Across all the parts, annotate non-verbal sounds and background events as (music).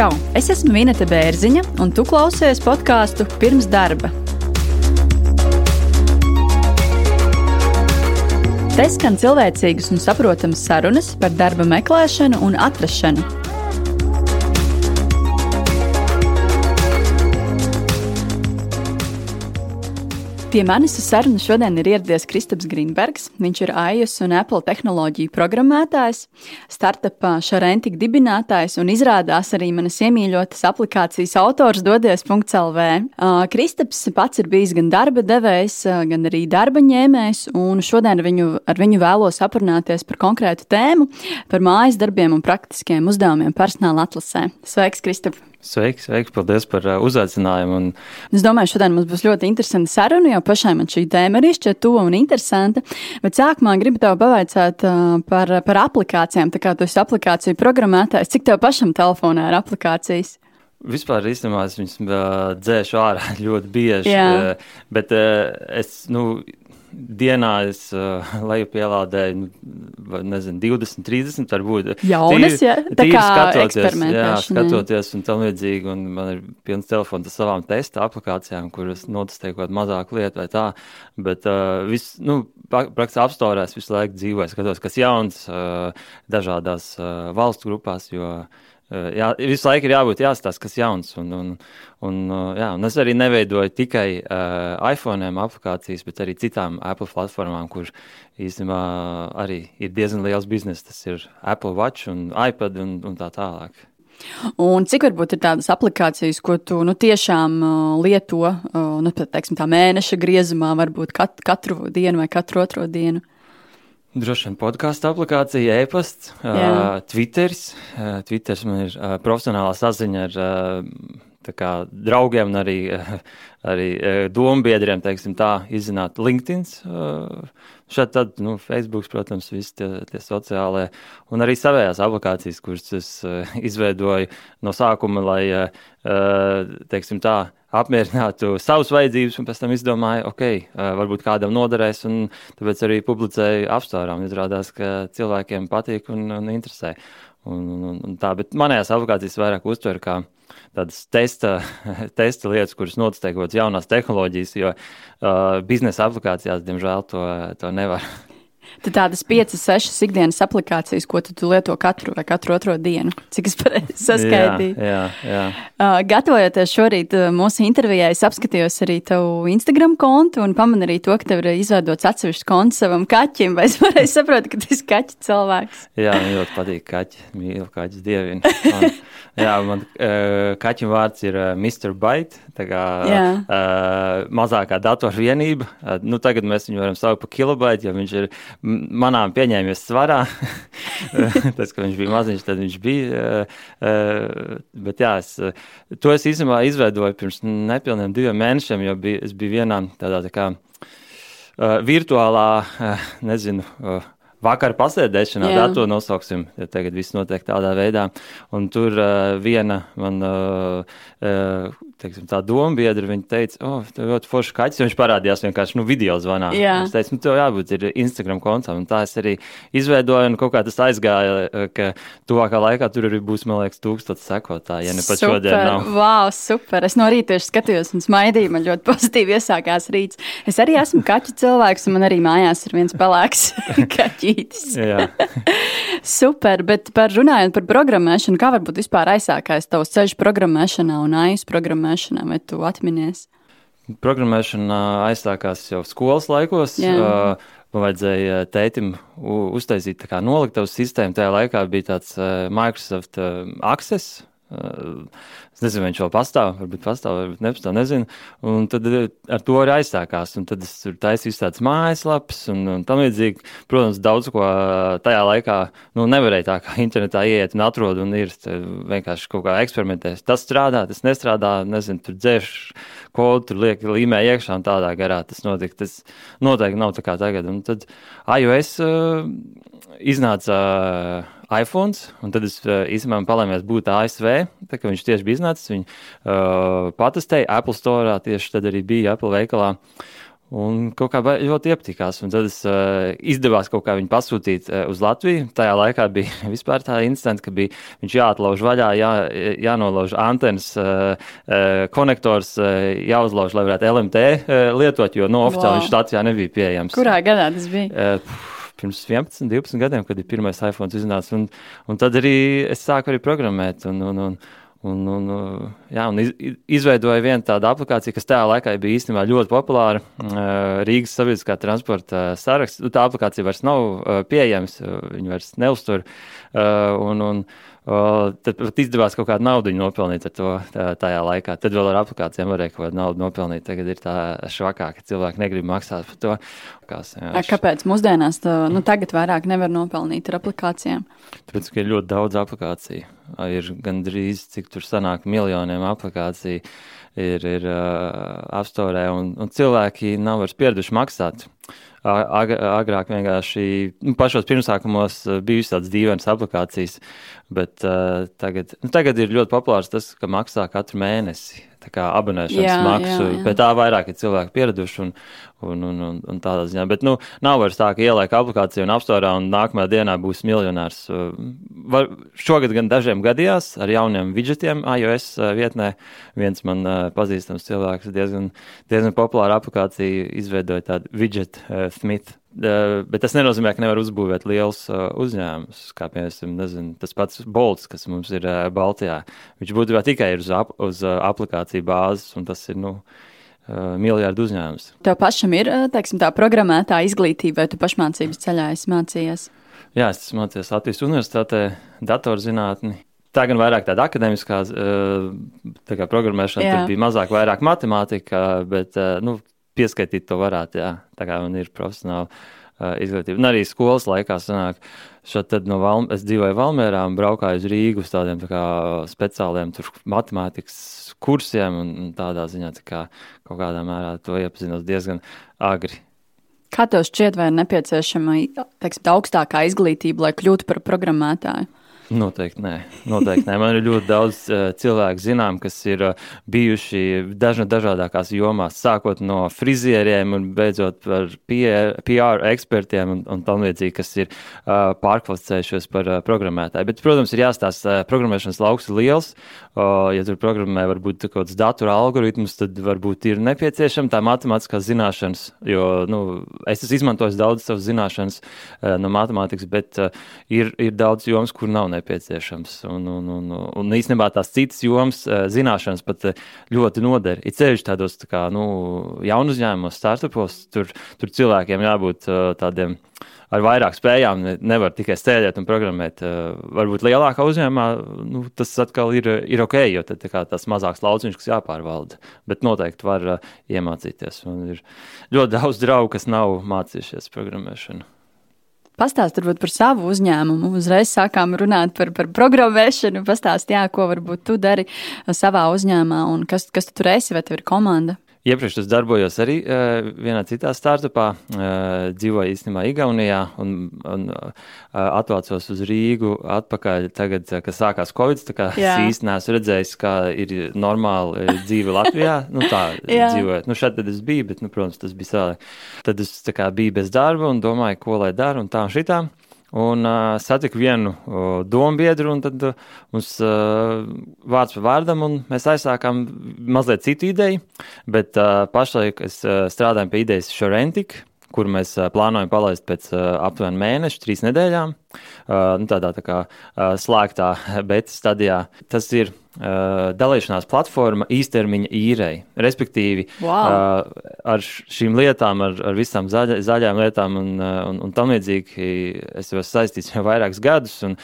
Čau! Es esmu Minēta Bērziņa, un tu klausies podkāstu pirms darba. Te skan cilvēcīgas un saprotamas sarunas par darba meklēšanu un atrašanu Pie manis uz sarunu šodien ir ieradies Kristaps Grīnbergs. Viņš ir iOS un Apple tehnoloģiju programmētājs, startupā Šarentika dibinātājs un izrādās arī manas iemīļotas aplikācijas autors dodies.lv. Kristaps pats ir bijis gan darba devējs, gan arī darba ņēmējs, un šodien ar viņu, ar viņu vēlos aprunāties par konkrētu tēmu, par mājas darbiem un praktiskiem uzdevumiem personāla atlasē. Sveiks, Kristap! Sveiki, sveiki, paldies par uh, uzaicinājumu. Un... Es domāju, šodien mums būs ļoti interesanta saruna, jo pašai man šī tēma arī šķiet tuva un interesanta. Bet sākumā gribu tev pavaicāt uh, par, par aplikācijām. Tā kā tu esi aplikāciju programmētājs, cik tev pašam telefonā ir aplikācijas? Vispār īstenībā es viņus uh, dzēšu ārā (laughs) ļoti bieži. Uh, bet uh, es, nu, dienā es uh, lejupielādēju, nu, nezinu, 20, 30 varbūt. Jaunas, tīri, ja? Tā tīri kā skatoties, jā, skatoties un tam līdzīgi, un man ir pilns telefons ar savām testa aplikācijām, kuras notestēju kaut mazāk lietu vai tā, bet uh, viss, nu, praktiski apstorēs visu laiku dzīvoju, skatos, kas jauns uh, dažādās uh, valstu grupās, jo uh, Eh, jā, visu laiku ir jābūt jāstāsta, kas jauns. Un, un, un, eh, jā, un es arī neveidoju tikai uh, iPhone aplikācijas, bet arī citām Apple platformām, kur īstenībā arī ir diezgan liels bizness. Tas ir Apple Watch un iPad un, un tā tālāk. Un cik varbūt ir tādas aplikācijas, ko tu nu, tiešām uh, lieto uh, nu, teiksim, tā mēneša griezumā, varbūt kat, katru dienu vai katru otro dienu? Droši vien podkāstu aplikācija, e-pasts, uh, Twitteris. Uh, Twitteris man ir uh, profesionālā saziņa ar uh, kā, draugiem un arī, uh, arī uh, dombiedriem, teiksim tā, izzināt LinkedIn. Uh, šeit tad, nu, Facebook, protams, visi tie, tie sociālie un arī savējās aplikācijas, kuras es izveidoju no sākuma, lai, teiksim tā, apmierinātu savas vajadzības, un pēc tam izdomāju, ok, varbūt kādam noderēs, un tāpēc arī publicēju apstākļus. Izrādās, ka cilvēkiem patīk un, un interesē. Un, un, un tā, bet manējās aplikācijas vairāk uztver kā tādas testa, (laughs) testa lietas, kuras noteikt kaut kādas jaunas tehnoloģijas, jo uh, biznesa aplikācijās, diemžēl, to, to nevar. Tad tādas piecas, sešas ikdienas aplikācijas, ko tu lieto katru vai katru otro dienu. Cik es pareizi saskaitīju? Jā, jā, jā. Uh, gatavojoties šorīt uh, mūsu intervijai, es apskatījos arī tavu Instagram kontu un pamanu arī to, ka tev ir izveidots atsevišķs konts savam kaķim. Vai es pareizi saprotu, ka tu esi kaķa cilvēks? jā, man ļoti patīk kaķi. Mīlu kaķis dievinu. Man, jā, man uh, kaķim vārds ir uh, Mr. Bite. Tā kā uh, mazākā datorvienība. Uh, nu, tagad mēs viņu varam saukt par kilobaitu, jo viņš ir manām pieņēmies svarā. (laughs) Tas, ka viņš bija maziņš, tad viņš bija. Bet jā, es, to es īstenībā izveidoju pirms nepilniem diviem mēnešiem, jo biju, es biju vienā tādā tā kā virtuālā, nezinu, vakar pasēdēšanā, tā to nosauksim, ja tagad viss notiek tādā veidā. Un tur uh, viena man uh, uh, teiksim, tā doma biedra, viņa teica, oh, tev ļoti forši kaķis, viņš parādījās vienkārši, nu, video zvanā. Jā. Es teicu, nu, tev jābūt Instagram kontam, un tā es arī izveidoju, un kaut kā tas aizgāja, ka tuvākā laikā tur arī būs, man liekas, tūkstots sekotāji, ja ne pat super. šodien nav. Wow, super! Es no rīta tieši skatījos un smaidīju, man ļoti (laughs) pozitīvi iesākās rīts. Es arī esmu kaķu cilvēks, un man arī mājās ir viens pelēks (laughs) kaķītis. (laughs) super, bet par runājot par programmēšanu, kā varbūt vispār aizsākās tavs ceļš programmēšanā un AIS programmēšanā? Programmēšanā, vai tu atminies? Programmēšana aizsākās jau skolas laikos. Jā. Man vajadzēja tētim uztaisīt noliktavas sistēmu. Tajā laikā bija tāds Microsoft Access. Es nezinu, vai viņš vēl pastāv, varbūt pastāv, varbūt nepastāv, nezinu. Un tad eh, ar to arī aizsākās. Un tad es tur taisīju tādas mājaslapas un, un tam līdzīgi. Protams, daudz ko tajā laikā nu, nevarēja tā kā internetā ieiet un atrod un ir vienkārši kaut kā eksperimentēt. Tas strādā, tas nestrādā, nezinu, tur dzēš kodu, tur liek līmē iekšā un tādā garā tas notika. Tas noteikti nav tā kā tagad. Un tad iOS uh, iznāca. Uh, iPhone, un tad es uh, īstenībā palēmējos būt ASV, tā kā viņš tieši bija iznācis, viņu uh, patestēja Apple Store, tieši tad arī bija Apple veikalā. Un kaut kā ļoti iepatikās. Un tad es uh, izdevās kaut kā viņu pasūtīt uh, uz Latviju. Tajā laikā bija (laughs) vispār tā instants, ka bija viņš jāatlauž vaļā, jā, jānolauž antenas, uh, uh, konektors, uh, jāuzlauž, lai varētu LMT uh, lietot, jo no oficiāli wow. viņš Latvijā nebija pieejams. Kurā gadā tas bija? Uh, pirms 11, 12 gadiem, kad ir pirmais iPhone iznācis. Un, un tad arī es sāku arī programmēt. Un, un, un, Un, un, jā, un iz, izveidoja vienu tādu aplikāciju, kas tajā laikā bija īstenībā ļoti populāra. Rīgas sabiedriskā transporta saraksts. Tā aplikācija vairs nav pieejama, viņa vairs neuztur. Un, un, tad pat izdevās kaut kādu naudu nopelnīt ar to tā, tajā laikā. Tad vēl ar aplikācijām varēja kaut kādu naudu nopelnīt. Tagad ir tā švakā, ka cilvēki negrib maksāt par to. Kās, jā, A, kāpēc mūsdienās to nu, tagad vairāk nevar nopelnīt ar aplikācijām? Tāpēc, ka ir ļoti daudz aplikāciju. Ir gandrīz cik tur sanāk miljoniem aplikāciju ir, ir uh, apstorē, un, un cilvēki nav vairs pieraduši maksāt. Ag agrāk vienkārši nu, pašos pirmsākumos bija tādas dīvainas aplikācijas, bet uh, tagad, nu, tagad ir ļoti populārs tas, ka maksā katru mēnesi abonēšanas jā, maksu, jā, jā. bet tā vairāk ir cilvēki pieraduši un, un, un, un, un tādā ziņā. Bet nu, nav vairs tā, ka ieliek aplikāciju un apstorā un nākamajā dienā būs miljonārs. Var, šogad gan dažiem gadījās ar jauniem widgetiem iOS vietnē. Viens man pazīstams cilvēks diezgan, diezgan populāru aplikāciju izveidoja tādu widget uh, Smith Bet tas nenozīmē, ka nevar uzbūvēt liels uzņēmums, kā piemēram nezinu, tas pats Bolts, kas mums ir Baltijā. Viņš būtībā tikai ir uz, ap, uz aplikāciju bāzes, un tas ir nu, miljardu uzņēmums. Tev pašam ir teiksim, tā programmētā izglītība, vai tu pašmācības ceļā esi mācījies? Jā, es mācījos Latvijas Universitātē datorzinātni. Tā gan vairāk tāda akadēmiskā tā kā programmēšana, Jā. tur bija mazāk, vairāk matemātika, bet nu, pieskaitīt to varētu, jā, tā kā man ir profesionāla uh, izglītība. Un arī skolas laikā sanāk, šad tad no Valm, es dzīvoju Valmērā un braukāju uz Rīgu uz tādiem tā kā speciāliem tur matemātikas kursiem un, un tādā ziņā tā kā kaut kādā mērā to iepazinos diezgan agri. Kā tev šķiet, vai ir nepieciešama teiksim, augstākā izglītība, lai kļūtu par programmētāju? Noteikti nē. Noteikti nē. Man ir ļoti daudz uh, cilvēku, zinām, kas ir uh, bijuši dažna, dažādākās jomās, sākot no frizieriem un beidzot par PR, PR ekspertiem un, un tam līdzīgi, kas ir uh, pārkvalificējušies par uh, programmētāju. Bet, protams, ir jāstāsta, uh, programmēšanas lauks ir liels. Uh, ja tur programmē varbūt kaut kāds datora algoritms, tad varbūt ir nepieciešama tā matemātiskā zināšanas, jo nu, es esmu izmantojis daudz savas zināšanas uh, no matemātikas, bet uh, ir, ir daudz jomas, kur nav nepieciešama nepieciešams. Un, un, un, un īstenībā tās citas jomas eh, zināšanas pat eh, ļoti noder. Ir ceļš tādos tā kā, nu, jaunu uzņēmumos, startupos, tur, tur cilvēkiem jābūt eh, tādiem ar vairāk spējām. Nevar tikai sēdēt un programmēt. Varbūt lielākā uzņēmumā nu, tas atkal ir, ir ok, jo tad kā, tas mazāks lauciņš, kas jāpārvalda. Bet noteikti var iemācīties. Un ir ļoti daudz draugu, kas nav mācījušies programmēšanu. Pastāst varbūt par savu uzņēmumu. Uzreiz sākām runāt par, par programmēšanu. Pastāst, jā, ko varbūt tu dari savā uzņēmumā un kas, kas tu tur esi, vai tev ir komanda? Iepriekš es darbojos arī uh, vienā citā startupā, uh, dzīvoju īstenībā Igaunijā un, un uh, atvācos uz Rīgu atpakaļ tagad, kad sākās Covid, tā kā Jā. es īsti neesmu redzējis, kā ir normāli dzīve Latvijā, nu tā (laughs) dzīvojot. Nu šeit tad es biju, bet, nu, protams, tas bija savādāk. Tad es kā biju bez darba un domāju, ko lai daru un tā un šitā. Un uh, satiku vienu uh, domu biedru, un tad uh, mums uh, vārds par vārdam, un mēs aizsākām mazliet citu ideju. Bet uh, pašlaik es uh, strādāju pie idejas Šorentika, kuru mēs uh, plānojam palaist pēc uh, aptuveni mēneša, trīs nedēļām. Uh, nu, tādā tā kā uh, slēgtā (laughs) beta stadijā. Tas ir uh, dalīšanās platforma īstermiņa īrei. Respektīvi, wow. ar šīm lietām, ar, ar visām zaļa, zaļām lietām un, un, un tam līdzīgi, es esmu saistīts (laughs) jau vairākus gadus, un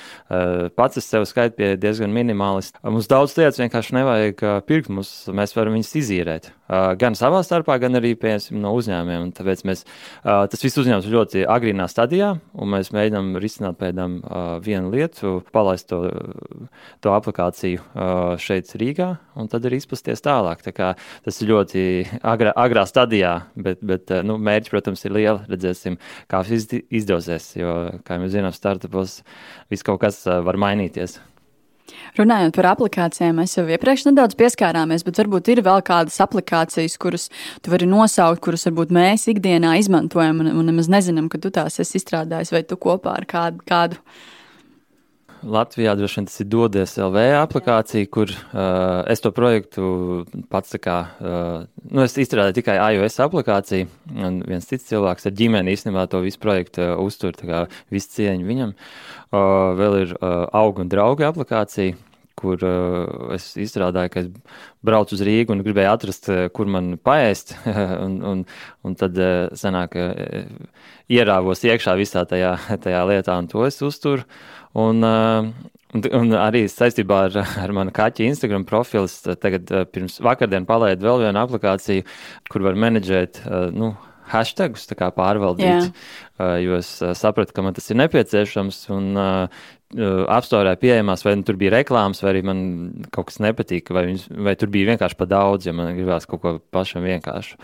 pats es sev skaitu pie diezgan minimālisti. Mums daudz lietas vienkārši nevajag pirkt, mums, mēs varam viņus izīrēt. Gan savā starpā, gan arī piemēram, no uzņēmumiem. Tāpēc mēs, tas viss uzņēmums ļoti agrīnā stadijā, un mēs mēģinām risināt uh, vienu lietu, palaist to, to aplikāciju šeit Rīgā, un tad arī izplasties tālāk. Tā tas ir ļoti agrā, agrā stadijā, bet, bet nu, mērķis, protams, ir liela. Redzēsim, kā tas izdosies, jo, kā mēs zinām, startupos viss kaut kas var mainīties. Runājot par aplikācijām, mēs jau iepriekš nedaudz pieskārāmies, bet varbūt ir vēl kādas aplikācijas, kuras tu vari nosaukt, kuras varbūt mēs ikdienā izmantojam un, un nemaz nezinām, ka tu tās esi izstrādājis vai tu kopā ar kādu. kādu. Latvijā droši vien tas ir dodies LV aplikācija, kur uh, es to projektu pats tā kā, uh, nu es izstrādāju tikai iOS aplikāciju, un viens cits cilvēks ar ģimeni īstenībā to visu projektu uh, uztur, tā kā visu cieņu viņam. Uh, vēl ir uh, augu un draugu aplikācija, kur uh, es izstrādāju, ka es braucu uz Rīgu un gribēju atrast, uh, kur man paēst, (laughs) un, un, un tad uh, sanāk, uh, ierāvos iekšā visā tajā, (laughs) tajā lietā, un to es uzturu. Un, uh, Un, un arī saistībā ar, ar manu kaķu Instagram profilu, tagad uh, pirms vakardienas palaidu vēl vienu aplikāciju, kur var menedžēt uh, nu, hashtagus, pārvaldīt. Yeah. Jo es sapratu, ka man tas ir nepieciešams. Un, apstākļā pieejamās, vai nu, tur bija reklāmas, vai arī man kaut kas nepatika, vai, viņas, vai tur bija vienkārši par daudz, ja man gribās kaut ko pašam vienkāršu.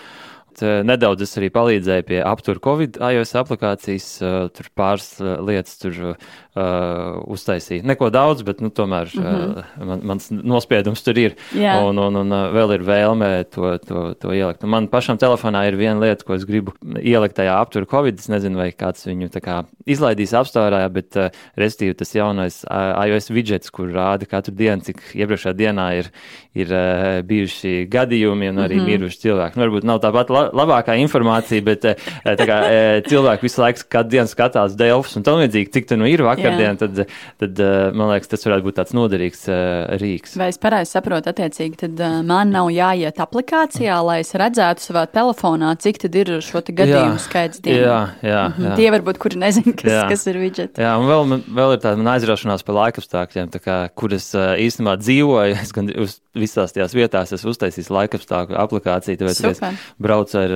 Nedaudz es arī palīdzēju pie aptur Covid iOS aplikācijas, tur pāris lietas tur uh, uztaisīja. Neko daudz, bet nu, tomēr mm -hmm. uh, man, mans nospiedums tur ir. Yeah. Un, un, un vēl ir vēlme to, to, to ielikt. Un man pašam telefonā ir viena lieta, ko es gribu ielikt tajā aptur Covid. Es nezinu, vai kāds viņu kā, izlaidīs apstārā, bet uh, restīvi tas jaunais uh, iOS widgets, kur rāda katru dienu, cik iepriekšējā dienā ir, ir uh, bijuši gadījumi un arī mm -hmm. miruši cilvēki. Nu, varbūt nav tāpat la labākā informācija, bet uh, kā, uh, cilvēki visu laiku katru dienu skatās Delfus un tam līdzīgi, cik tur nu ir vakar vakardien, tad, tad eh, man liekas, tas varētu būt tāds noderīgs eh, rīks. Vai es pareizi saprotu, attiecīgi, tad eh, man nav jāiet aplikācijā, lai es redzētu savā telefonā, cik tad ir šo gadījumu jā, skaits dienā. Jā, jā, mhm. jā. Tie varbūt, kuri nezin, kas, jā. kas ir widgeti. Jā, un vēl, vēl ir tāda aizraušanās par laikapstākļiem, kā, kur es īstenībā dzīvoju. (laughs) Es gan uz visās tajās vietās esmu uztaisījis laikapstākļu aplikāciju, tāpēc es braucu ar,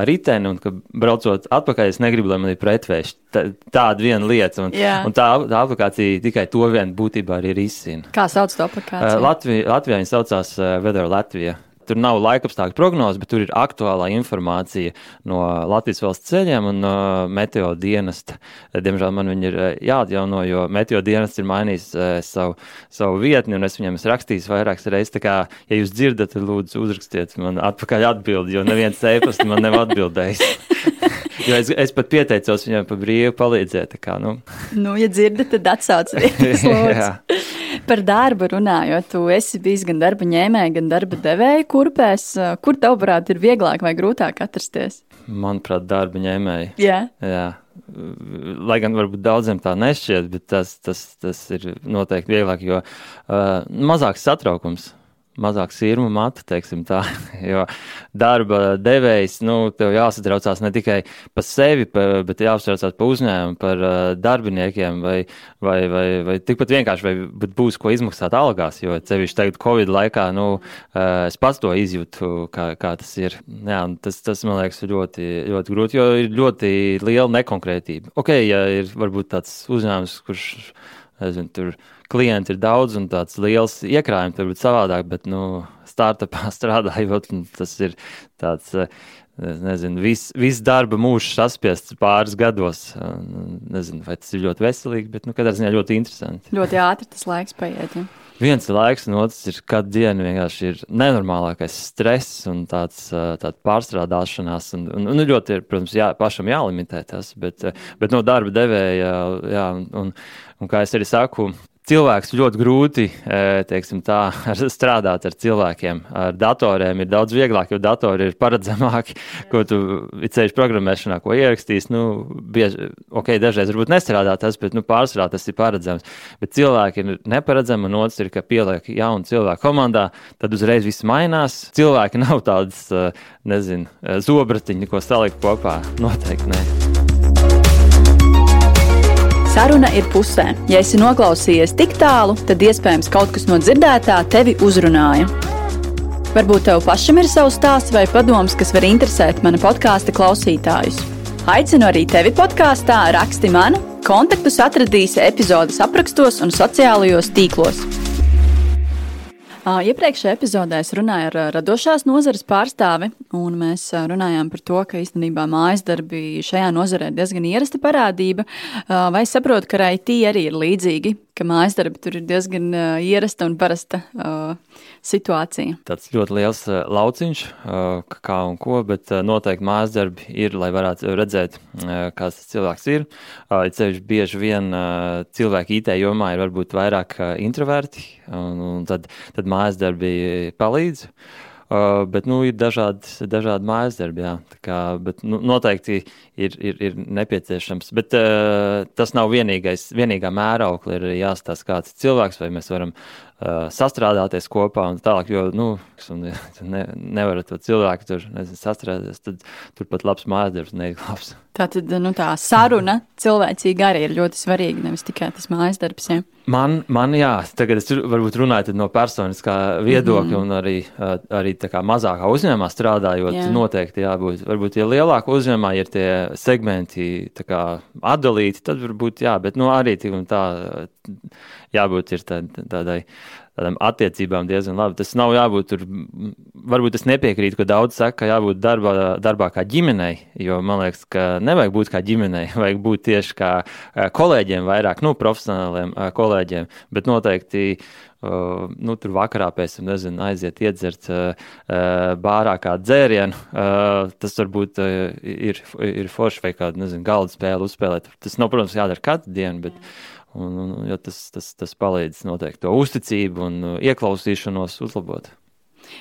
ar riteni un, ka braucot atpakaļ, es negribu, lai man ir pretvēši. Tā, tāda viena lieta. Un, jā. un tā, tā aplikācija tikai to vien būtībā arī risina. Kā sauc to aplikāciju? Latvijā, Latvijā viņa saucās Weather Latvija. Tur nav laikapstākļu prognozes, bet tur ir aktuālā informācija no Latvijas valsts ceļiem un no meteo dienesta. Diemžēl man viņi ir eh, jāatjauno, jo meteo dienests ir mainījis uh, savu, savu vietni, un es viņam esmu rakstījis vairākas reizes. Tā kā, ja jūs dzirdat, tad lūdzu uzrakstiet man atpakaļ atbildi, jo neviens e-pasts man nav atbildējis. (laughs) jo es, es pat pieteicos viņam par brīvu palīdzēt. Kā, nu. nu, ja dzirdat, tad atsauciet. (laughs) Par darbu runājot, tu esi bijis gan darba ņēmēja, gan darba devēja kurpēs. Kur tavuprāt ir vieglāk vai grūtāk atrasties? Manuprāt, darba ņēmēji. Jā. Jā. Lai gan varbūt daudziem tā nešķiet, bet tas, tas, tas ir noteikti vieglāk, jo uh, mazāks satraukums mazāk sirmu matu, teiksim tā. (laughs) Jo darba devējs, nu, tev jāsatraucās ne tikai par sevi, pa, bet jāsatraucās par uzņēmumu, par uh, darbiniekiem, vai, vai, vai, vai tikpat vienkārši, vai būs ko izmaksāt algās, jo cevišķi tagad Covid laikā, nu, uh, es pats to izjūtu, kā, kā tas ir. Jā, tas, tas, man liekas, ļoti, ļoti grūti, jo ir ļoti liela nekonkrētība. Ok, ja ir varbūt tāds uzņēmums, kurš, nezinu, tur klienti ir daudz un tāds liels iekrājums, varbūt savādāk, bet, nu, startupā (laughs) strādājot, tas ir tāds, eh, nezinu, viss vis darba mūžs saspiests pāris gados. Nezinu, vai tas ir ļoti veselīgi, bet, nu, katrā ziņā ļoti interesanti. Ļoti ātri tas laiks paiet. Ja? Viens ir laiks, un otrs ir katru dienu vienkārši ir nenormālākais stress un tāds, eh, tāda pārstrādāšanās. Un, un, un ļoti ir, protams, jā, pašam jālimitē tas, bet, eh, bet no darba devēja, jā, un, un, un kā es arī saku, cilvēks ļoti grūti teiksim, tā, strādāt ar cilvēkiem. Ar datoriem ir daudz vieglāk, jo datori ir paredzamāki, ko tu ceļš programmēšanā, ko ierakstīs. Nu, bieži, ok, dažreiz varbūt nestrādā tas, bet nu, pārsvarā tas ir paredzams. Bet cilvēki ir neparedzami, un otrs ir, ka pieliek jaunu cilvēku komandā, tad uzreiz viss mainās. Cilvēki nav tādas, nezinu, zobratiņi, ko salikt kopā. Noteikti ne. Saruna ir pusē. Ja esi noklausījies tik tālu, tad iespējams kaut kas no dzirdētā tevi uzrunāja. Varbūt tev pašam ir savs stāsts vai padoms, kas var interesēt mana podkāstu klausītājus. Aicinu arī tevi podkāstā, raksti man, kontaktus atradīsi epizodes aprakstos un sociālajos tīklos. Iepriekšējā epizodē es runāju ar radošās nozares pārstāvi, un mēs runājām par to, ka īstenībā mājas darbi šajā nozarē ir diezgan ierasta parādība. Vai saprotu, ka IT arī ir līdzīgi ka mājas darbi tur ir diezgan ierasta un parasta uh, situācija. Tāds ļoti liels uh, lauciņš, uh, kā un ko, bet uh, noteikti mājas darbi ir, lai varētu redzēt, kāds tas cilvēks ir. Ceļš bieži vien cilvēki IT jomā ir varbūt vairāk introverti, un, tad, tad mājas darbi palīdz. Uh, bet nu, ir dažādi, dažādi mājas darbi. Jā, kā, bet, nu, noteikti ir, ir, ir nepieciešams. Bet uh, tas nav vienīgais, vienīgā mēraukla. Ir jāstāsta, kāds ir cilvēks, vai mēs varam sastrādāties kopā un tālāk. Jo nu, (laughs) ne, nevar to cilvēku tur nezinu, sastrādāties. Tad turpat labs mājas darbs neiet labs. Tā tad nu, tā saruna cilvēcīga arī ir ļoti svarīga, nevis tikai tas mājas darbs. Ja? Man, man, jā, tagad es varbūt runāju no personiskā viedokļa, mm -hmm. un arī, arī mazākā uzņēmumā strādājot, jā. noteikti jābūt. Varbūt, ja lielākā uzņēmumā ir tie segmenti kā, atdalīti, tad varbūt jā, bet nu, arī tā jābūt tā, tādai tādām attiecībām diezgan labi. Tas nav jābūt tur, varbūt es nepiekrītu, ka daudz saka, ka jābūt darbā, darbā kā ģimenei, jo man liekas, ka nevajag būt kā ģimenei, (laughs) vajag būt tieši kā kolēģiem vairāk, nu, profesionāliem kolēģiem, bet noteikti. Uh, nu, tur vakarā pēc tam, nezinu, aiziet, iedzert uh, bārā kā dzērienu. Uh, tas varbūt uh, ir, ir forši vai kādu, nezinu, galda spēli uzspēlēt. Tas nav, protams, jādara katru dienu, bet, mm Un, un, ja tas, tas, tas palīdz noteikti to uzticību un uh, ieklausīšanos uzlabot.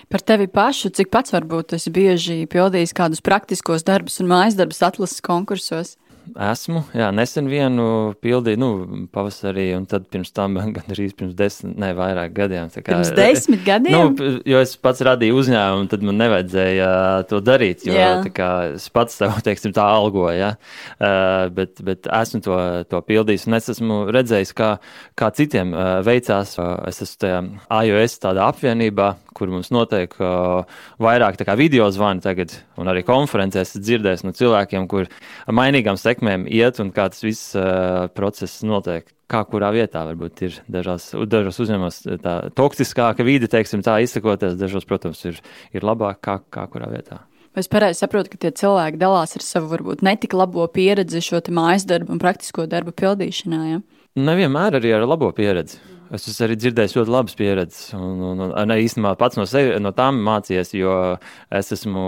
Par tevi pašu, cik pats varbūt esi bieži pildījis kādus praktiskos darbus un mājas darbus atlases konkursos? Esmu, jā, nesen vienu pildīju, nu, pavasarī, un tad pirms tam (laughs) gandrīz pirms desmit, ne vairāk gadiem. Kā, pirms desmit (laughs) gadiem? Nu, jo es pats radīju uzņēmumu, tad man nevajadzēja to darīt, jo jā. kā, es pats sev, (laughs) teiksim, tā algoju, ja? uh, bet, bet esmu to, to pildījis, un es esmu redzējis, kā, kā citiem uh, veicās. Uh, es esmu tajā iOS tādā apvienībā, kur mums notiek uh, vairāk video zvani tagad, un arī konferencēs dzirdēs no cilvēkiem, kur mainīgām sekmēm iet un kā tas viss uh, process notiek. Kā kurā vietā varbūt ir dažās, dažos uzņēmumos tā toksiskāka vide, teiksim, tā izsakoties, dažos, protams, ir, ir labāk kā, kā kurā vietā. Es pareizi saprotu, ka tie cilvēki dalās ar savu varbūt netik labo pieredzi šo mājas darbu un praktisko darbu pildīšanā? Ja? Nevienmēr arī ar labo pieredzi. Es esmu arī dzirdējis ļoti labas pieredzes, un, un, un, un īstenībā pats no, sevi, no tām mācījies, jo es esmu,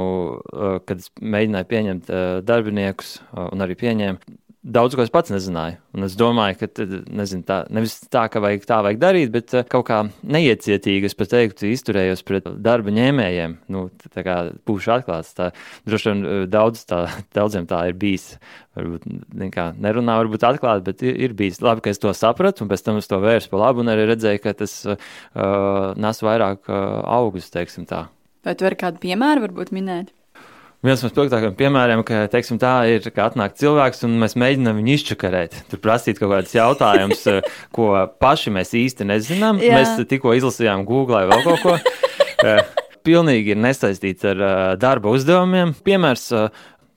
kad es mēģināju pieņemt darbiniekus, un arī pieņēmu, daudz ko es pats nezināju. Un es domāju, ka nezinu, tā, nevis tā, ka vajag tā vajag darīt, bet uh, kaut kā neiecietīgi, es pat teiktu, izturējos pret darba ņēmējiem. Nu, tā kā būšu atklāts, tā droši vien uh, daudz tā, (laughs) daudziem tā ir bijis. Varbūt nekā nerunā, varbūt atklāti, bet ir, ir bijis labi, ka es to sapratu, un pēc tam es to vērsu pa labu, un arī redzēju, ka tas uh, nes vairāk uh, augus, teiksim tā. Vai tu vari kādu piemēru varbūt minēt? Viens no spilgtākajiem piemēriem, ka teiksim, tā ir, ka atnāk cilvēks un mēs mēģinām viņu izčakarēt. Tur prasīt kaut kādus jautājumus, (laughs) eh, ko paši mēs īsti nezinām. Jā. Mēs tikko izlasījām Google vai vēl kaut ko. (laughs) Eh, pilnīgi ir nesaistīts ar uh, darba uzdevumiem. Piemērs,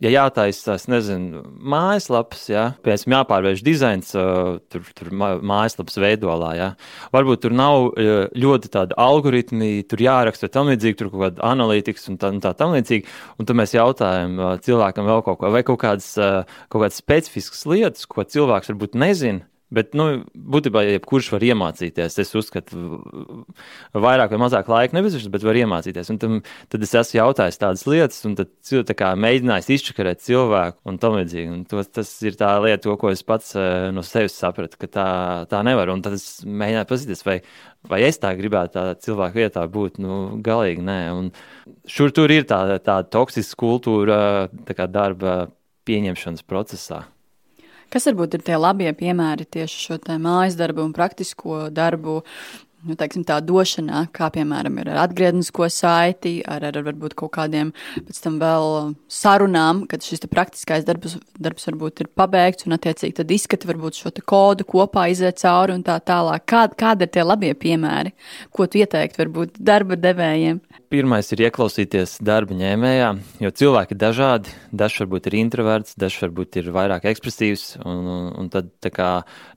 ja jātaisa, es nezinu, mājaslapas, ja, piemēram, jāpārvērš dizains tur, tur mājaslapas veidolā, ja. varbūt tur nav ļoti tādi algoritmi, tur jāraksta tam līdzīgi, tur kaut kāda analītikas un tā, un tā tam līdzīgi, un tad mēs jautājam cilvēkam vēl kaut ko, vai kaut kādas, kaut kādas specifiskas lietas, ko cilvēks varbūt nezina, Bet, nu, būtībā, jebkurš var iemācīties, es uzskatu, vairāk vai mazāk laika nepieciešams, bet var iemācīties. Un tam, tad es esmu jautājis tādas lietas, un tad kā, mēģinājis izčakarēt cilvēku un tam līdzīgi. Un to, tas ir tā lieta, ko es pats uh, no sevis sapratu, ka tā, tā nevar. Un tad es mēģināju paskatīties, vai, vai es tā gribētu tādā cilvēku vietā būt. Nu, galīgi nē. Un šur tur ir tāda tā toksiska kultūra tā kā darba pieņemšanas procesā. Kas varbūt ir tie labie piemēri tieši šo mājas darbu un praktisko darbu nu, teiksim, tā došanā, kā piemēram ir ar atgrieznisko saiti, ar, ar varbūt kaut kādiem pēc tam vēl sarunām, kad šis praktiskais darbs, darbs varbūt ir pabeigts un attiecīgi tad izskata varbūt šo kodu kopā iziet cauri un tā tālāk. Kā, kādi ir tie labie piemēri, ko tu ieteikt varbūt darba devējiem? Pirmais ir ieklausīties darba ņēmējā, jo cilvēki ir dažādi. Dažs varbūt ir introverts, dažs varbūt ir vairāk ekspresīvs. Un, un, un tad kā,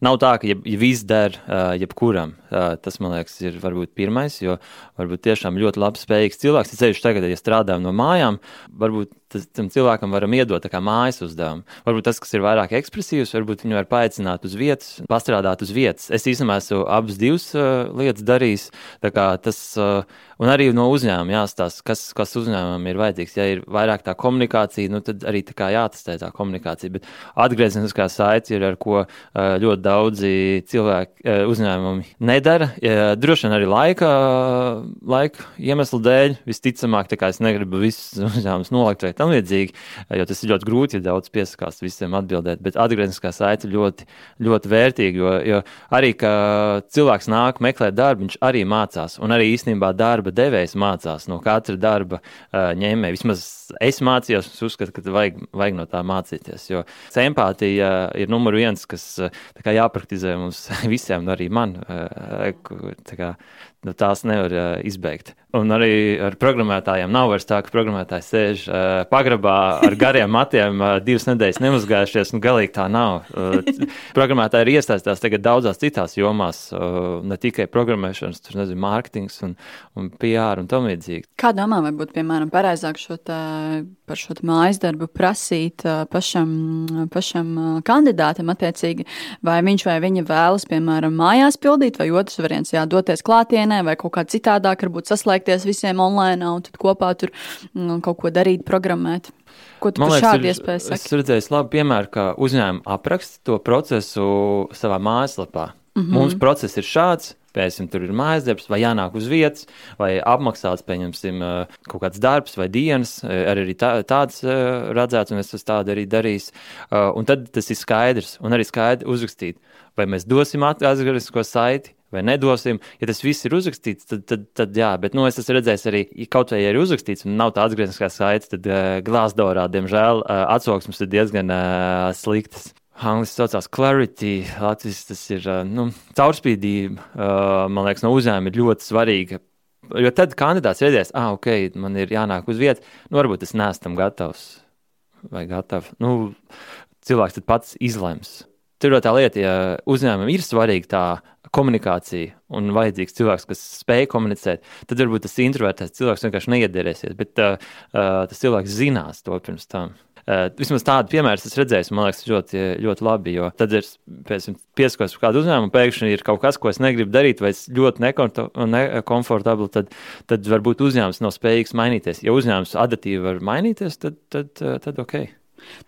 nav tā, ka ja, ja viss der jebkuram. Tas, man liekas, ir varbūt pirmais, jo varbūt tiešām ļoti labi spējīgs cilvēks. Ceļš tagad, ja strādājam no mājām, varbūt tas, tam cilvēkam varam iedot mājas uzdevumu. Varbūt tas, kas ir vairāk ekspresīvs, varbūt viņu var paaicināt uz vietas, pastrādāt uz vietas. Es īstenībā esmu abas divas uh, lietas darījis. Tas, uh, un arī no uzņēmuma jāstāsta, kas, kas uzņēmumam ir vajadzīgs. Ja ir vairāk tā komunikācija, nu, tad arī tā jātestē tā komunikācija. Bet atgriezeniskā saite ir ar ko uh, ļoti daudzi cilvēki, uh, uzņēmumi nedara. Ja, droši vien arī laika, laika iemeslu dēļ visticamāk, tā kā es negribu visus (laughs) uzņēmumus nolikt vai tam līdzīgi, jo tas ir ļoti grūti, ja daudz piesakās visiem atbildēt. Bet atgriezniskā saite ļoti, ļoti vērtīga, jo, jo arī, ka cilvēks nāk meklēt darbu, viņš arī mācās, un arī īstenībā darba devējs mācās no katra darba ņēmēja. Vismaz es mācījos, es uzskatu, ka vajag, vajag no tā mācīties, jo empātija ir numur viens, kas kā, jāpraktizē mums (laughs) visiem, arī man. Kā, nu, tās nevar uh, izbeigt. Un arī ar programmētājiem nav vairs tā, ka programmētājs sēž uh, pagrabā ar gariem matiem, divas nedēļas nemazgājušies, un galīgi tā nav. Programmētāji ir iesaistīti tagad daudzās citās jomās, ne tikai programmēšanas, tur nezinu, mārketings un, un PR un tam līdzīgi. Kā domā, vai būtu, piemēram, pareizāk šo tā, par šo mājas darbu prasīt pašam, pašam kandidātam attiecīgi, vai viņš vai viņa vēlas, piemēram, mājās pildīt, vai otrs variants, jā, doties klātienē, vai kaut kā citādāk, varbūt saslēgties visiem online un tad kopā tur nu, kaut ko darīt, programmēt. Ko tu Man par šādu iespēju saki? Es redzēju labu piemēru, ka uzņēmumi apraksta to procesu savā mājaslapā. Mm -hmm. Mums process ir šāds, Pēcim, tur ir mājas darbs, vai jānāk uz vietas, vai apmaksāts, pieņemsim, kaut kāds darbs vai dienas. Arī tā, tāds redzēts, un es esmu tādu arī darījis. Un tad tas ir skaidrs, un arī skaidri uzrakstīt, vai mēs dosim atgrieznisko saiti, vai nedosim. Ja tas viss ir uzrakstīts, tad, tad, tad jā, bet nu, es esmu redzējis arī, ja kaut vai ir uzrakstīts un nav tā atgriezniskā saite, tad uh, glāzdorā, diemžēl, uh, atsauksmes ir diezgan uh, sliktas. Angļuiski saucās clarity, Latvijas tas ir uh, nu, caurspīdība. Uh, man liekas, no uzņēmuma ir ļoti svarīga. Jo tad kandidāts redzēs, ah, ok, man ir jānāk uz vietas, nu, varbūt es neesmu tam gatavs vai gatavs. Nu, cilvēks pats izlems. Tur ir tā lieta, ja uzņēmumam ir svarīga tā komunikācija un vajadzīgs cilvēks, kas spēj komunicēt, tad varbūt tas introvertēts cilvēks vienkārši neiederēsies, bet uh, uh, tas cilvēks zinās to pirms tam. Uh, vismaz tādu piemēru es redzēju, man liekas, ļoti, ļoti labi. Jo tad ir pieskaros pie kāda uzņēmuma, pēkšņi ir kaut kas, ko es negribu darīt, vai es ļoti nekomfortabli, tad, tad varbūt uzņēmums nav spējīgs mainīties. Ja uzņēmums adatīvi var mainīties, tad, tad, tad, tad ok.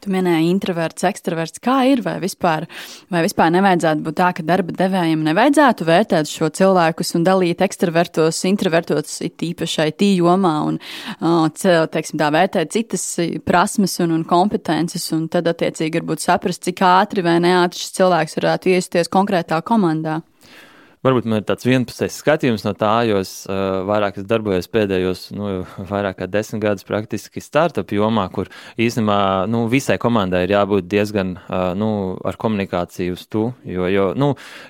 Tu minēji introverts, ekstraverts. Kā ir? Vai vispār, vai vispār nevajadzētu būt tā, ka darba devējiem nevajadzētu vērtēt šo cilvēkus un dalīt ekstravertos, introvertos it īpašai tījomā un, teiksim, tā vērtēt citas prasmes un, un kompetences un tad attiecīgi varbūt saprast, cik ātri vai neātri šis cilvēks varētu iesties konkrētā komandā? Varbūt man ir tāds vienpusējs skatījums no tā, jo es uh, vairāk es darbojos pēdējos, nu, (laughs) vairāk kā desmit gadus praktiski startup jomā, kur īstenībā nu, visai komandai ir jābūt diezgan uh, nu, ar komunikāciju uz tu, jo, jo nu,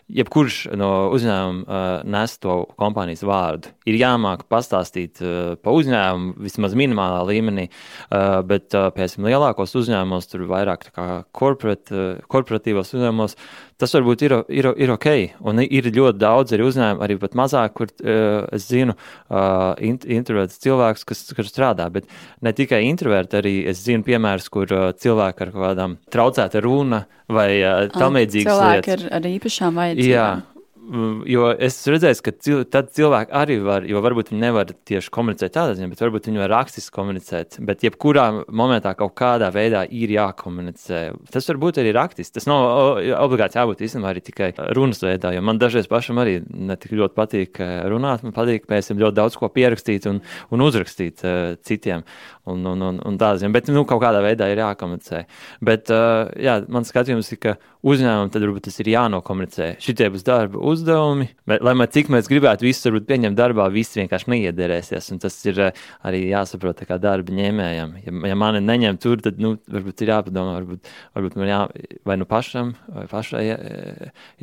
jebkurš no uzņēmuma uh, nes to kompānijas vārdu. Ir jāmāk pastāstīt uh, pa uzņēmumu vismaz minimālā līmenī, uh, bet uh, tam lielākos uzņēmumos, tur vairāk kā korporat, korporatīvos uzņēmumos, tas varbūt ir, ir, ir ok. Un ir ļoti daudz arī uzņēmumu, arī pat mazāk, kur uh, es zinu uh, int, introverts cilvēks, kas, kas strādā. Bet ne tikai introverti, arī es zinu piemērus, kur uh, cilvēki ar kaut kādām traucēta runa vai uh, tam līdzīgas lietas. Cilvēki ar, ar īpašām vajadzībām. Jā. Mm, jo es redzēju, ka cil, tad cilvēki arī var, jo varbūt viņi nevar tieši komunicēt tādā ziņā, bet varbūt viņi var rakstiski komunicēt. Bet jebkurā momentā kaut kādā veidā ir jākomunicē. Tas var būt arī rakstiski. Tas nav obligāti jābūt īstenībā arī tikai runas veidā, jo man dažreiz pašam arī ne tik ļoti patīk eh, runāt, man patīk pēc tam ļoti daudz ko pierakstīt un, un uzrakstīt uh, citiem. Un, un, un, un tā ziņā, bet nu, kaut kādā veidā ir jākomunicē. Bet uh, jā, man skatījums ir, ka uzņēmumam tad varbūt tas ir jānokomunicē. Šitie būs darba uzdevumi, bet, lai mēs cik mēs gribētu visus varbūt pieņemt darbā, viss vienkārši neiederēsies. Un tas ir uh, arī jāsaprot kā darba ņēmējam. Ja, ja mani neņem tur, tad nu, varbūt ir jāpadomā, varbūt, varbūt man jā, vai nu pašam, vai pašai jā,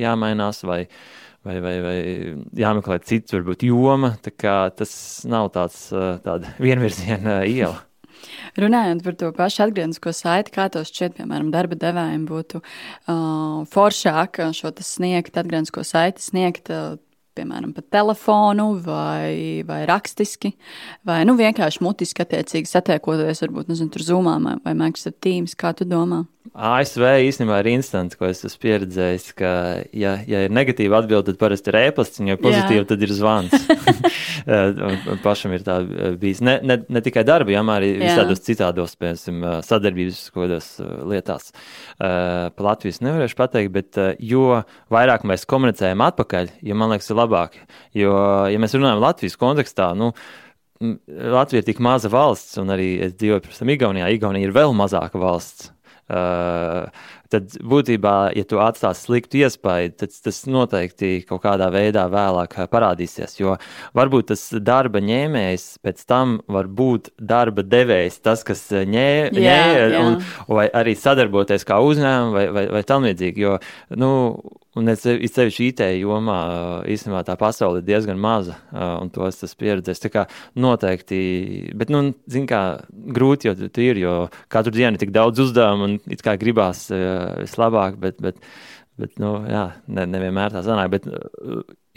jāmainās. Vai, vai, vai, vai jāmeklē cits, varbūt joma. Tas nav tāds (laughs) vienvirziena iela. Runājot par to pašu atgrieznisko saiti, kā tos šķiet, piemēram, darba devējiem būtu uh, foršāk šo sniegt, atgrieznisko saiti sniegt uh, piemēram, pa telefonu, vai, vai rakstiski, vai nu, vienkārši mutiski, attiecīgi satiekoties, varbūt nezinu, tur zūmā vai Microsoft Teams. Kā tu domā? ASV īstenībā ir instants, ko es esmu pieredzējis, ka, ja, ja ir negatīva atbilde, tad parasti ir ēpasts, ja ir pozitīva, tad ir zvans. (laughs) (laughs) pašam ir tā bijis ne, ne, ne tikai darba, jā, arī visādos citādos, piemēram, sadarbības kodos lietās. Pa Latvijas nevarēšu pateikt, bet jo vairāk mēs komunicējam atpakaļ, jo man liekas, ir labāk. Jo, ja mēs runājam Latvijas kontekstā, nu, Latvija ir tik maza valsts, un arī es dzīvoju pirms tam Igaunijā. Igaunija ir vēl mazāka valsts. Uh, tad būtībā, ja tu atstāsi sliktu iespaidu, tad tas noteikti kaut kādā veidā vēlāk parādīsies. Jo varbūt tas darba ņēmējs pēc tam var būt darba devējs, tas, kas ņē, jā, ņē vai arī sadarboties kā uzņēmumi vai, vai, vai tam līdzīgi. Jo, nu, Un es sevišķi IT jomā īstenībā tā pasaule ir diezgan maza, un to es esmu pieredzējis. Tā kā noteikti, bet, nu, zin kā, grūti jau tur ir, jo katru dienu ir tik daudz uzdevumu un it kā gribās vislabāk, bet, bet, bet nu, jā, ne, nevienmēr tā sanāk. Bet,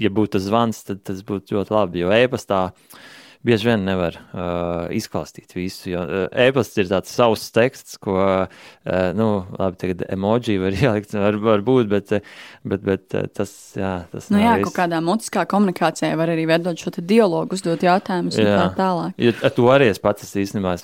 ja būtu tas zvans, tad tas būtu ļoti labi, jo e-pastā. Uh, bieži vien nevar uh, izklāstīt visu. Jo uh, e-pasts ir tāds savs teksts, ko, uh, nu, labi, tagad emoji var (laughs) ielikt, var, var būt, bet, bet, bet uh, tas, jā, tas nu, jā, viss. kaut kādā mutiskā komunikācijā var arī veidot šo dialogu, uzdot jautājumus un tā tālāk. Ja, ar to arī es pats es īstenībā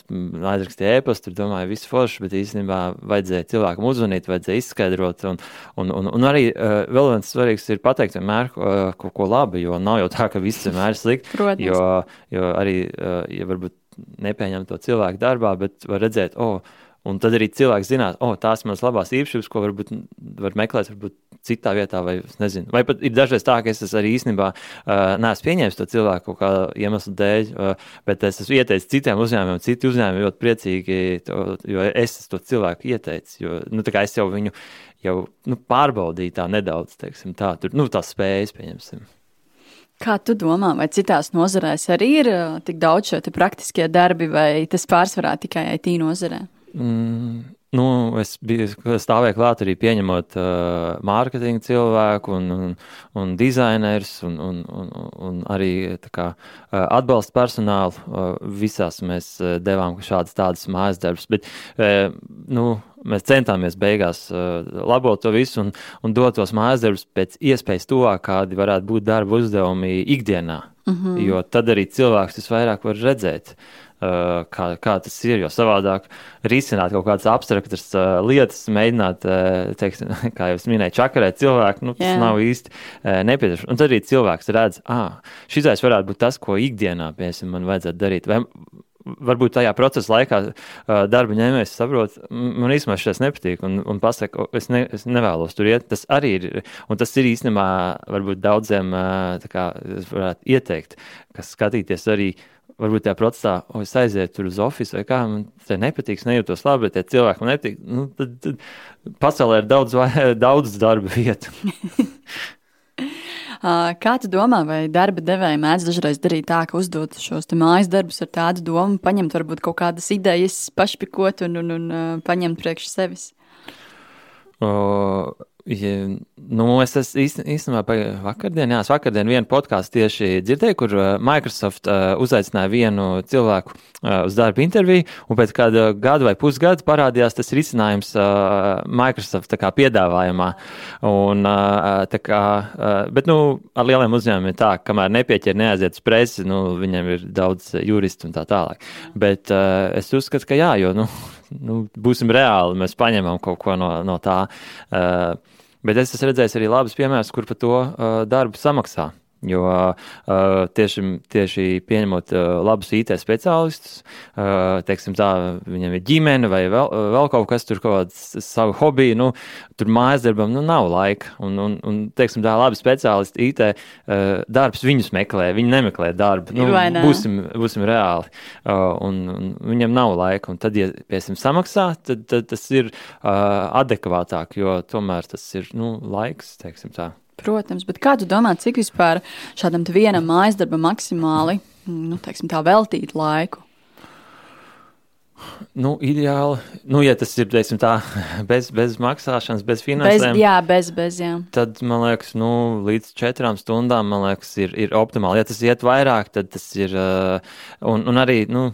aizrakstīju e-pastu, tur domāju, viss forši, bet īstenībā vajadzēja cilvēkam uzzvanīt, vajadzēja izskaidrot, un, un, un, un arī uh, vēl viens svarīgs ir pateikt vienmēr uh, kaut ko labi, jo nav jau tā, ka viss vienmēr ir slikti. Protams. Jo, jo arī, eh, ja varbūt nepieņem to cilvēku darbā, bet var redzēt, oh, un tad arī cilvēks zinās, oh, tās manas labās īpašības, ko varbūt var meklēt, varbūt citā vietā, vai nezinu. Vai pat ir dažreiz tā, ka es arī īstenībā uh, neesmu pieņēmis to cilvēku kaut kāda iemesla dēļ, uh, bet es esmu ieteicis citiem uzņēmumiem, citi uzņēmumi ļoti priecīgi, to, jo es to cilvēku ieteicu, jo, nu, es jau viņu jau, nu, pārbaudīju tā nedaudz, teiksim, tā, tur, nu, tās spējas, pieņemsim. Kā tu domā, vai citās nozarēs arī ir tik daudz šo praktiskie darbi, vai tas pārsvarā tikai IT nozarē? Mm, nu, es biju stāvēju klāt arī pieņemot uh, mārketinga cilvēku un, un, un dizainerus un, un, un, un arī kā, uh, atbalsta personālu. Uh, visās mēs uh, devām šādas tādas mājas darbus, bet, uh, nu, mēs centāmies beigās uh, labot to visu un, un dot tos mājas darbus pēc iespējas tuvāk, kādi varētu būt darba uzdevumi ikdienā. Mm -hmm. Jo tad arī cilvēks visvairāk var redzēt. Uh, kā, kā tas ir. Jo savādāk risināt kaut kādas abstraktas uh, lietas, mēģināt, uh, teiksim, (laughs) kā jau minēju, čakarēt cilvēku, nu, tas yeah. nav īsti uh, nepieciešams. Un tad arī cilvēks redz, ah, šis varētu būt tas, ko ikdienā, piemēram, man vajadzētu darīt. Vai, varbūt tajā procesa laikā darba ņēmējs saprot, man īstenībā šis nepatīk, un, un pasaka, es, ne, es nevēlos tur iet. Tas arī ir, un tas ir īstenībā varbūt daudziem kā, ieteikt, kas skatīties arī. Varbūt tajā procesā, o, es aizietu tur uz oficiālu, vai kā man te nepatīk, nejūtos labi, bet tie cilvēki man nepatīk. Nu, tad, tad pasaulē ir daudz, (laughs) daudz darba vietu. (laughs) Kā tu domā, vai darba devēja mēdz dažreiz darīt tā, ka uzdot šos mājas darbus ar tādu domu, paņemt varbūt kaut kādas idejas, pašpikot un, un, un paņemt priekš sevis? Uh, Ja, nu, es īstenībā vakardien, jā, vakardien vienu podkāstu tieši dzirdēju, kur uh, Microsoft uh, uzaicināja vienu cilvēku uh, uz darba interviju, un pēc kāda gada vai pusgada parādījās tas risinājums uh, Microsoft kā, piedāvājumā. Un, uh, kā, uh, bet, nu, ar lieliem uzņēmumiem tā, kamēr nepieķer, neaiziet uz presi, nu, viņiem ir daudz juristu un tā tālāk. Bet es uzskatu, ka jā, jo, nu, (laughs) nu, būsim reāli, mēs paņemam kaut ko no, no tā. Uh, Bet es esmu redzējis arī labus piemērus, kur par to uh, darbu samaksā. Jo uh, tieši, tieši pieņemot uh, labus IT speciālistus, uh, teiksim, tā, viņam ir ģimene vai vēl, vēl kaut kas, tur kaut kāds savu hobiju, nu, tur mājas darbam nu, nav laika. Un, un, un teiksim, tā, labi speciālisti IT uh, darbs viņus meklē, viņi nemeklē darbu. Nu, būsim, būsim reāli. Uh, un, un viņam nav laika. Un tad, ja piesim samaksā, tad, tad tas ir uh, adekvātāk, jo tomēr tas ir nu, laiks, teiksim tā. Protams, bet kā tu domā, cik vispār šādam vienam mājas darbam maksimāli nu, teiksim, veltīt laiku? Nu, ideāli, nu, ja tas ir teiksim, tā, (laughs) bez, bez maksāšanas, bez finansējuma. Bez, jā, bez, bez, jā. Tad, man liekas, nu, līdz četrām stundām, liekas, ir, ir optimāli. Ja tas iet vairāk, tad tas ir. Un, un arī, nu,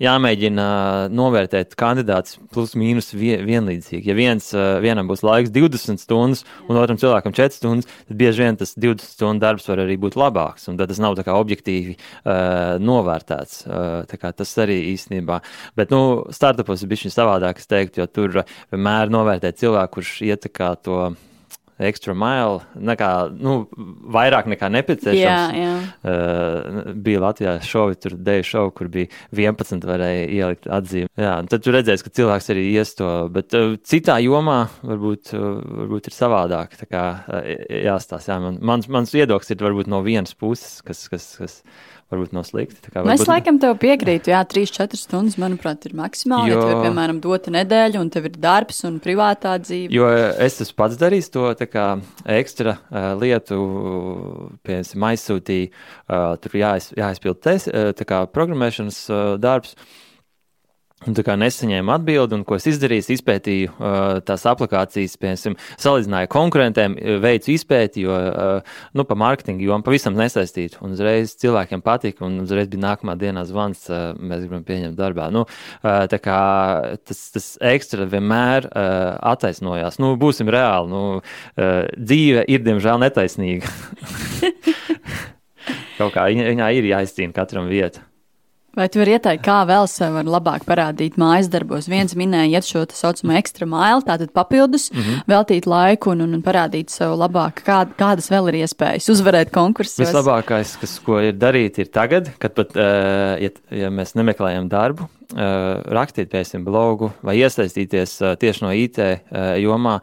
jāmēģina novērtēt kandidātus plus mīnus vienlīdzīgi. Ja viens, vienam būs laiks 20 stundas, un otram cilvēkam 4 stundas, tad bieži vien tas 20 stundu darbs var arī būt labāks, tad tas nav tā kā objektīvi uh, novērtēts. Uh, kā tas arī īstenībā. Bet, nu, startupos ir bijis savādāk, es teiktu, jo tur vienmēr novērtē cilvēku, kurš ietekā to extra mile, nekā, nu, vairāk nekā nepieciešams. Jā, jā. Uh, bija Latvijā šovi, tur dēļ šovu, kur bija 11, varēja ielikt atzīmi. Jā, tad tu redzēsi, ka cilvēks arī ies to, bet uh, citā jomā varbūt, uh, varbūt ir savādāk. Tā kā uh, jāstāsta, jā, man, mans, mans viedoklis ir varbūt no vienas puses, kas, kas, kas varbūt nav slikti. Kā, varbūt... Es laikam tev piekrītu, jā, 3-4 stundas, manuprāt, ir maksimāli. Jo... Ja tev ir, piemēram, dota nedēļa, un tev ir darbs un privātā dzīve. Jo es esmu pats darījis to kā, ekstra uh, lietu, piemēram, aizsūtīju, uh, tur jāiz, jāizpild tes, uh, kā, programmēšanas uh, darbs. Un tā kā nesaņēmu atbildi, un ko es izdarīju, izpētīju uh, tās aplikācijas, piemēram, salīdzināju konkurentiem, veicu izpēti, jo, uh, nu, pa mārketingu jomu pavisam nesaistītu. Un uzreiz cilvēkiem patika, un uzreiz bija nākamā dienā zvans, uh, mēs gribam pieņemt darbā. Nu, uh, tā kā tas, tas ekstra vienmēr uh, attaisnojās. Nu, būsim reāli, nu, uh, dzīve ir, diemžēl, netaisnīga. (laughs) Kaut kā viņā, ir jāizcīna katram vieta. Vai tu vari ieteikt, kā vēl sev var labāk parādīt mājas darbos? Viens minēja, šo tā saucamo ekstra mailu, tātad papildus, mm -hmm. veltīt laiku un, un parādīt sev labāk, kā, kādas vēl ir iespējas uzvarēt konkursus. Vislabākais, kas, ko ir darīt, ir tagad, kad pat, uh, ja, ja mēs nemeklējam darbu, uh, rakstīt, piemēram, blogu vai iesaistīties uh, tieši no IT uh, jomā,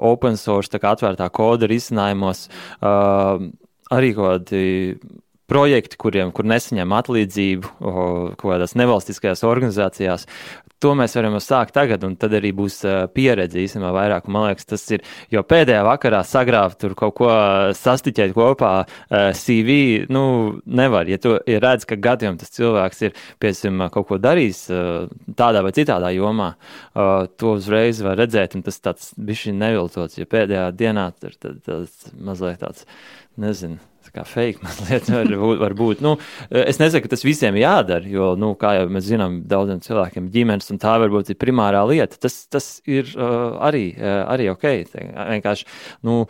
open source, tā kā atvērtā koda risinājumos, arī kaut kādi projekti, kuriem kur nesaņem atlīdzību kaut kādās nevalstiskajās organizācijās. To mēs varam sākt tagad, un tad arī būs pieredze īstenībā vairāk. Man liekas, tas ir, jo pēdējā vakarā sagrābt tur kaut ko sastiķēt kopā CV, nu, nevar. Ja tu ja redz, ka gadiem tas cilvēks ir, piemēram, kaut ko darījis tādā vai citādā jomā, to uzreiz var redzēt, un tas tāds bišķi neviltots, ja pēdējā dienā tur tas mazliet tāds, nezinu kā fake (laughs) mazliet var būt. Var būt. Nu, es nesaku, ka tas visiem jādara, jo, nu, kā jau mēs zinām, daudziem cilvēkiem ģimenes un tā varbūt ir primārā lieta. Tas, tas ir uh, arī, uh, arī ok. Vienkārši, nu,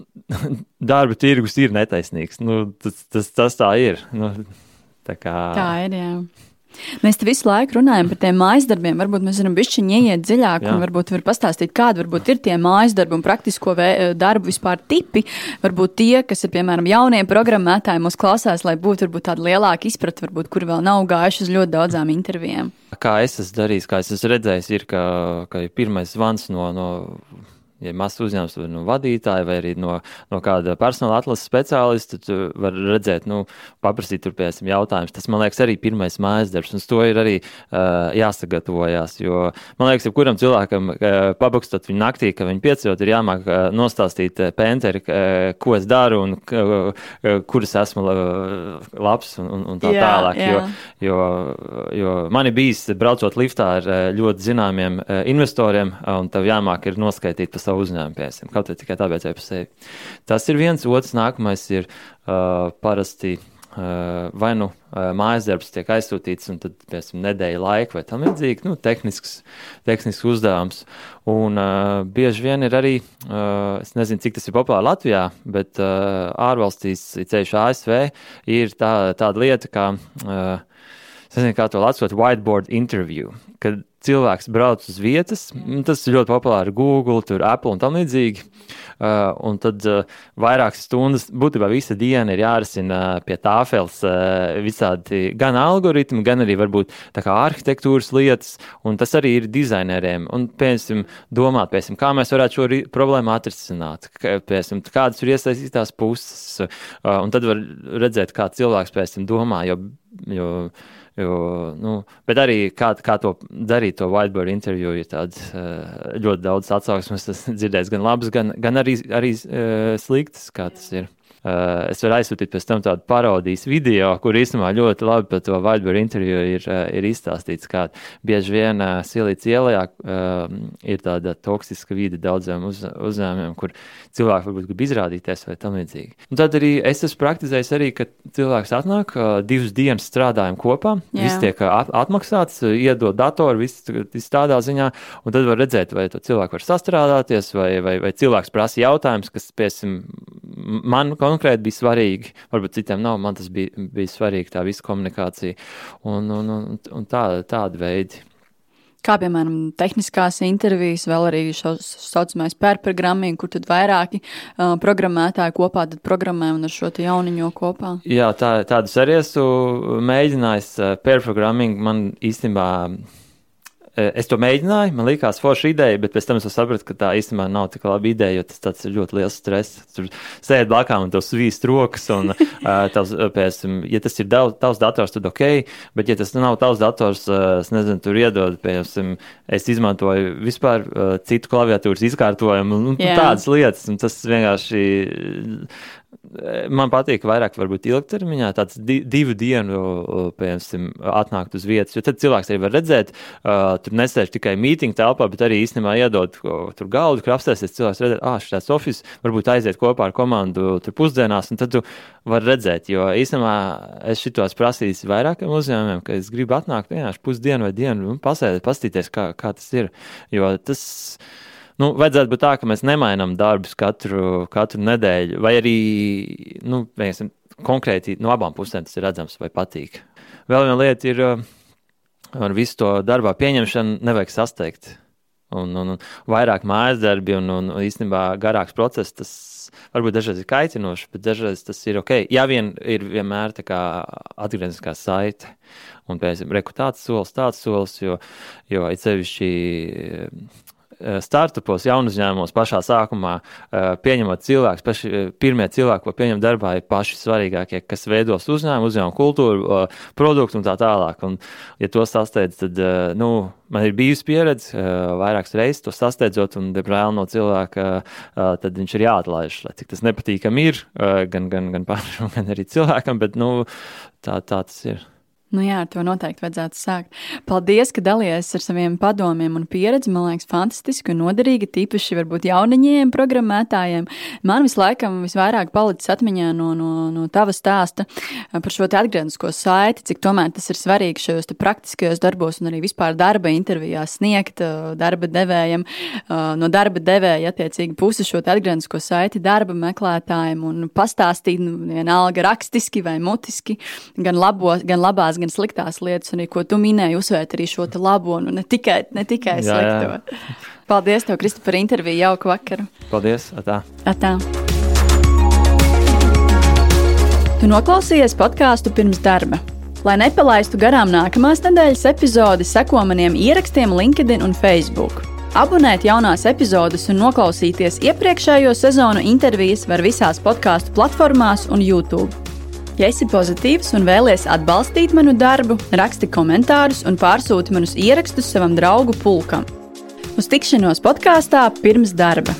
(laughs) darba tirgus ir netaisnīgs. Nu, tas, tas, tas tā ir. Nu, tā, kā... tā ir. Jā. Mēs te visu laiku runājam par tiem mājas darbiem. Varbūt mēs varam bišķiņi ieiet dziļāk Jā. un varbūt var pastāstīt, kādi varbūt ir tie mājas darbi un praktisko darbu vispār tipi. Varbūt tie, kas ir, piemēram, jaunie programmētāji mūs klausās, lai būtu varbūt tāda lielāka izpratne, varbūt, kur vēl nav gājuši uz ļoti daudzām intervijām. Kā es esmu darījis, kā es esmu redzējis, ir, ka, ka ir pirmais zvans no, no ja mazs uzņēmums no nu, vadītāja vai arī no, no kāda personāla atlases speciālista, tad var redzēt, nu, paprasīt tur pēc tam jautājumus. Tas, man liekas, arī pirmais mājas darbs, un to ir arī uh, jāsagatavojās, jo, man liekas, ja kuram cilvēkam uh, pabakstot viņu naktī, ka viņi piecot, ir jāmāk uh, nostāstīt uh, penteri, uh, ko es daru un uh, uh, kuras esmu uh, labs un, un, un tā jā, tālāk, jā. jo, jo, jo man ir bijis braucot liftā ar uh, ļoti zināmiem uh, investoriem, uh, un tev jāmāk ir noskaitīt pa savu uzņēmumu, piemēram, kaut arī tikai tāpēc, par sevi. Tas ir viens, otrs nākamais ir uh, parasti. Uh, vai nu uh, mājas darbs tiek aizsūtīts, un tad, piemēram, nedēļa laika vai tam līdzīgi, nu, tehnisks, tehnisks uzdevums. Un uh, bieži vien ir arī, uh, es nezinu, cik tas ir populāri Latvijā, bet uh, ārvalstīs, ceļš ASV, ir tā, tāda lieta, kā, uh, es nezinu, kā to latvot, whiteboard interview, kad cilvēks brauc uz vietas, tas ir ļoti populāri Google, tur Apple un tam līdzīgi. Uh, un tad uh, vairākas stundas, būtībā visa diena ir jārisina uh, pie tāfeles uh, visādi gan algoritmi, gan arī varbūt tā kā arhitektūras lietas, un tas arī ir dizaineriem. Un, piemēram, domāt, piemēram, kā mēs varētu šo problēmu atrisināt, piemēram, kādas ir iesaistītās puses, uh, un tad var redzēt, kā cilvēks tam domā, jo, jo Jo, nu, bet arī kā, kā to darīt, to whiteboard interviju, ir tāds eh, ļoti daudz atsauksmes. Tas (laughs) dzirdēs gan labs, gan, gan arī, arī uh, sliktas, kā tas ir. Uh, es varu aizsūtīt pēc tam tādu parodijas video, kur īstenībā ļoti labi par to Vaidberu interviju ir, ir izstāstīts, kā bieži vien Silīts ielā ir tāda toksiska vide daudziem uz, uzņēmumiem, kur cilvēki varbūt grib izrādīties vai tam līdzīgi. Un tad arī es esmu praktizējis arī, ka cilvēks atnāk, divas dienas strādājam kopā, Jā. viss tiek atmaksāts, iedod datoru, viss, viss tādā ziņā, un tad var redzēt, vai to cilvēku var sastrādāties, vai, vai, vai cilvēks prasa jautājumus, kas, piemēram, man konkrēti bija svarīgi. Varbūt citiem nav, man tas bija, bija svarīgi, tā visa komunikācija un, un, un, un tā, tāda veidi. Kā piemēram, tehniskās intervijas, vēl arī šis saucamais pērprogramming, kur tad vairāki uh, programmētāji kopā programmē un ar šo jauniņo kopā. Jā, tā, tādas arī esmu mēģinājis. Pērprogramming man īstenībā es to mēģināju, man liekas, forša ideja, bet pēc tam es sapratu, ka tā īstenībā nav tik laba ideja, jo tas tāds ir ļoti liels stress. Tur sēdi blakām un tev svīst rokas, un, uh, (laughs) tavs, piemēram, ja tas ir daudz, tavs dators, tad ok, bet ja tas nav tavs dators, es nezinu, tur iedod, piemēram, es izmantoju vispār citu klaviatūras izkārtojumu, un, un yeah. tādas lietas, un tas vienkārši Man patīk vairāk, varbūt ilgtermiņā, tāds di divu dienu, piemēram, atnākt uz vietas. Jo tad cilvēks arī var redzēt, uh, tur nesēž tikai mītīņu telpā, bet arī īstenībā iedod tur galdu, kur apstāsies cilvēks redzēt, ah, šis ofis, varbūt aiziet kopā ar komandu tur pusdienās, un tad tu vari redzēt. Jo īstenībā es šitos prasījis vairākiem uzņēmumiem, ka es gribu atnākt vienkārši pusdienu vai dienu un pasēdēt, pastīties, kā, kā tas ir. Jo tas nu, vajadzētu būt tā, ka mēs nemainām darbus katru, katru nedēļu, vai arī nu, viensim, konkrēti no abām pusēm tas ir redzams vai patīk. Vēl viena lieta ir, ar visu to darbā pieņemšanu nevajag sasteigt. Un, un, un vairāk mājas darbi un, un īstenībā garāks process, tas varbūt dažreiz ir kaitinoši, bet dažreiz tas ir ok. Ja vien ir vienmēr tā kā atgriezniskā saite un, piemēram, reku tāds solis, tāds solis, jo, jo it sevišķi startupos, jaunu uzņēmumos pašā sākumā eh, pieņemot cilvēkus, paši eh, pirmie cilvēki, ko pieņem darbā, ir paši svarīgākie, kas veidos uzņēmumu, uzņēmumu kultūru, produktu un tā tālāk. Un, ja to sasteidz, tad, nu, man ir bijusi pieredze vairākas reizes to sasteidzot, un, diemžēl, no cilvēka tad viņš ir jāatlaiž, lai cik tas nepatīkami ir gan, gan, gan pašam, (laughs) gan arī cilvēkam, bet, nu, tā, tā tas ir. Nu jā, ar to noteikti vajadzētu sākt. Paldies, ka dalījies ar saviem padomiem un pieredzi. Man liekas, fantastiski un noderīgi, tīpaši varbūt jauniņiem programmētājiem. Man vislaikam visvairāk palicis atmiņā no, no, no tava stāsta par šo atgrieznisko saiti, cik tomēr tas ir svarīgi šajos praktiskajos darbos un arī vispār darba intervijās sniegt darba devējiem, no darba devēja attiecīgi pusi šo atgrieznisko saiti darba meklētājiem un pastāstīt nu, vienalga rakstiski vai mutiski, gan, labo, gan labās gan sliktās lietas, un ko tu minēji, uzsvērt arī šo labo, un ne tikai, ne tikai jā, slikto. Jā. Paldies, tev, Kristi, par interviju. Jauku vakaru. Paldies, Atā. Atā. Tu noklausījies podkāstu pirms darba. Lai nepalaistu garām nākamās nedēļas epizodi, seko maniem ierakstiem LinkedIn un Facebook. Abonēt jaunās epizodes un noklausīties iepriekšējo sezonu intervijas var visās podkāstu platformās un YouTube. Ja esi pozitīvs un vēlies atbalstīt manu darbu, raksti komentārus un pārsūti manus ierakstus savam draugu pulkam. Uz tikšanos podkāstā pirms darba!